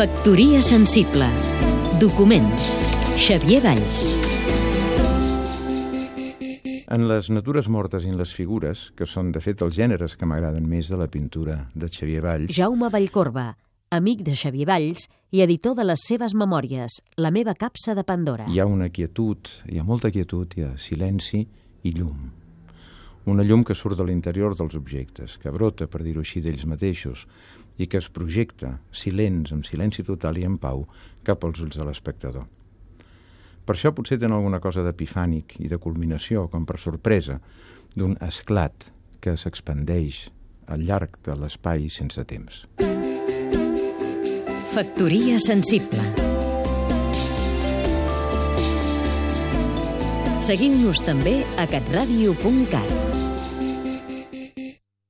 Factoria sensible. Documents. Xavier Valls. En les natures mortes i en les figures, que són de fet els gèneres que m'agraden més de la pintura de Xavier Valls, Jaume Vallcorba, amic de Xavier Valls i editor de les seves memòries, La meva capsa de Pandora. hi ha una quietud, hi ha molta quietud, hi ha silenci i llum. Una llum que surt de l'interior dels objectes, que brota, per dir-ho així, d'ells mateixos, i que es projecta, silents, amb silenci total i en pau, cap als ulls de l'espectador. Per això potser tenen alguna cosa d'epifànic i de culminació, com per sorpresa, d'un esclat que s'expandeix al llarg de l'espai sense temps. Factoria sensible. Seguim-nos també a catradio.cat.